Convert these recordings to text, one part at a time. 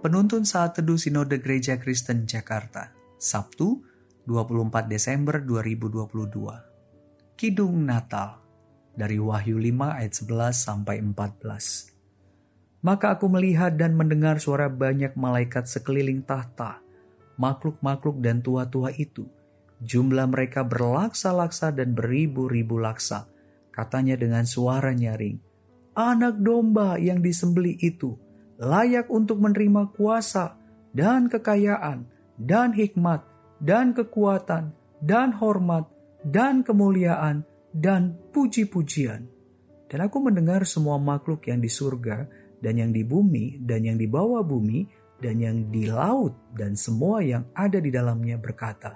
Penuntun Saat Teduh Sinode Gereja Kristen Jakarta, Sabtu 24 Desember 2022. Kidung Natal dari Wahyu 5 ayat 11 sampai 14. Maka aku melihat dan mendengar suara banyak malaikat sekeliling tahta, makhluk-makhluk dan tua-tua itu. Jumlah mereka berlaksa-laksa dan beribu-ribu laksa. Katanya dengan suara nyaring, Anak domba yang disembeli itu, layak untuk menerima kuasa dan kekayaan dan hikmat dan kekuatan dan hormat dan kemuliaan dan puji-pujian. Dan aku mendengar semua makhluk yang di surga dan yang di bumi dan yang di bawah bumi dan yang di laut dan semua yang ada di dalamnya berkata,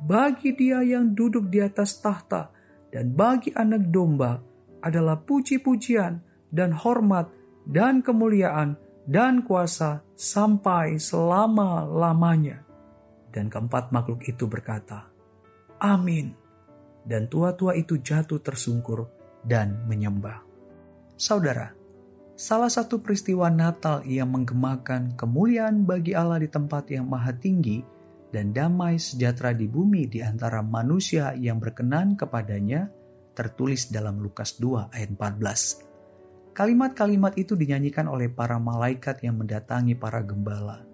Bagi dia yang duduk di atas tahta dan bagi anak domba adalah puji-pujian dan hormat dan kemuliaan dan kuasa sampai selama-lamanya. Dan keempat makhluk itu berkata, Amin. Dan tua-tua itu jatuh tersungkur dan menyembah. Saudara, salah satu peristiwa Natal yang menggemakan kemuliaan bagi Allah di tempat yang maha tinggi dan damai sejahtera di bumi di antara manusia yang berkenan kepadanya tertulis dalam Lukas 2 ayat 14. Kalimat-kalimat itu dinyanyikan oleh para malaikat yang mendatangi para gembala.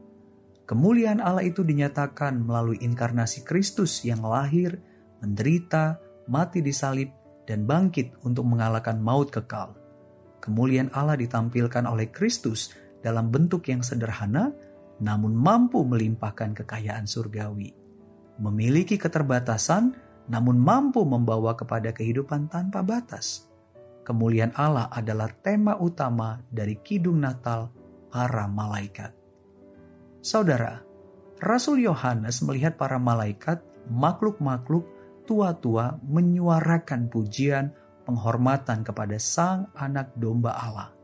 Kemuliaan Allah itu dinyatakan melalui inkarnasi Kristus yang lahir, menderita, mati di salib, dan bangkit untuk mengalahkan maut kekal. Kemuliaan Allah ditampilkan oleh Kristus dalam bentuk yang sederhana, namun mampu melimpahkan kekayaan surgawi. Memiliki keterbatasan, namun mampu membawa kepada kehidupan tanpa batas kemuliaan Allah adalah tema utama dari Kidung Natal para malaikat. Saudara, Rasul Yohanes melihat para malaikat, makhluk-makhluk tua-tua menyuarakan pujian penghormatan kepada Sang Anak Domba Allah.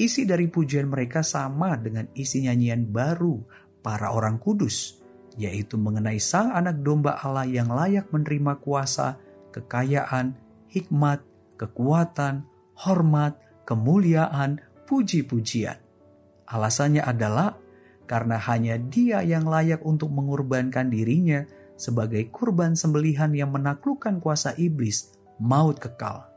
Isi dari pujian mereka sama dengan isi nyanyian baru para orang kudus, yaitu mengenai Sang Anak Domba Allah yang layak menerima kuasa, kekayaan, hikmat, kekuatan, hormat, kemuliaan, puji-pujian. Alasannya adalah karena hanya Dia yang layak untuk mengorbankan dirinya sebagai kurban sembelihan yang menaklukkan kuasa iblis, maut kekal.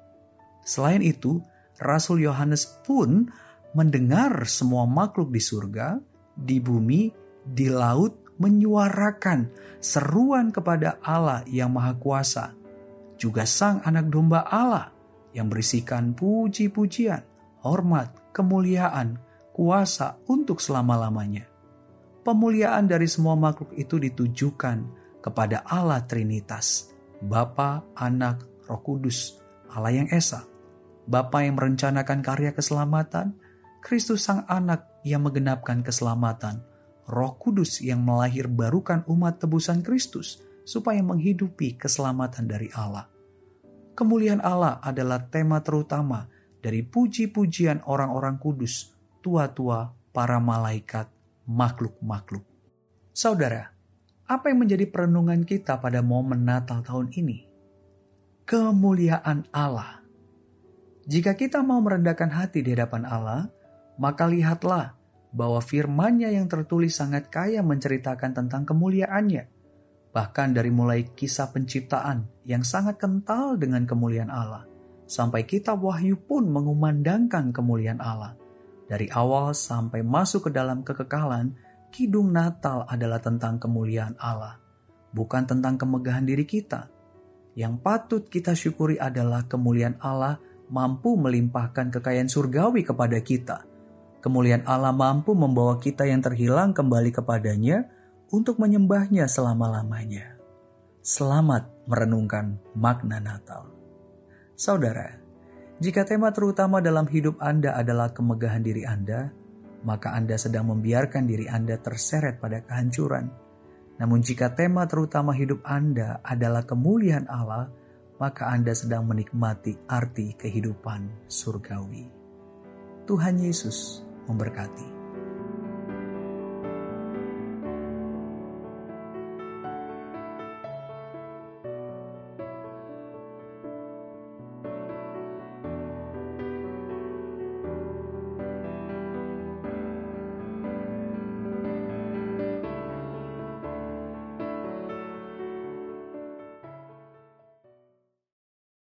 Selain itu, Rasul Yohanes pun mendengar semua makhluk di surga, di bumi, di laut menyuarakan seruan kepada Allah yang Maha Kuasa, juga Sang Anak Domba Allah yang berisikan puji-pujian, hormat, kemuliaan, kuasa untuk selama-lamanya. Pemuliaan dari semua makhluk itu ditujukan kepada Allah Trinitas, Bapa, Anak, Roh Kudus, Allah yang Esa, Bapa yang merencanakan karya keselamatan, Kristus Sang Anak yang menggenapkan keselamatan, Roh Kudus yang melahir barukan umat tebusan Kristus supaya menghidupi keselamatan dari Allah kemuliaan Allah adalah tema terutama dari puji-pujian orang-orang kudus, tua-tua, para malaikat, makhluk-makhluk. Saudara, apa yang menjadi perenungan kita pada momen Natal tahun ini? Kemuliaan Allah. Jika kita mau merendahkan hati di hadapan Allah, maka lihatlah bahwa firman-Nya yang tertulis sangat kaya menceritakan tentang kemuliaannya bahkan dari mulai kisah penciptaan yang sangat kental dengan kemuliaan Allah, sampai kitab Wahyu pun mengumandangkan kemuliaan Allah. Dari awal sampai masuk ke dalam kekekalan, Kidung Natal adalah tentang kemuliaan Allah, bukan tentang kemegahan diri kita. Yang patut kita syukuri adalah kemuliaan Allah mampu melimpahkan kekayaan surgawi kepada kita. Kemuliaan Allah mampu membawa kita yang terhilang kembali kepadanya untuk menyembahnya selama-lamanya. Selamat merenungkan makna Natal. Saudara, jika tema terutama dalam hidup Anda adalah kemegahan diri Anda, maka Anda sedang membiarkan diri Anda terseret pada kehancuran. Namun jika tema terutama hidup Anda adalah kemuliaan Allah, maka Anda sedang menikmati arti kehidupan surgawi. Tuhan Yesus memberkati.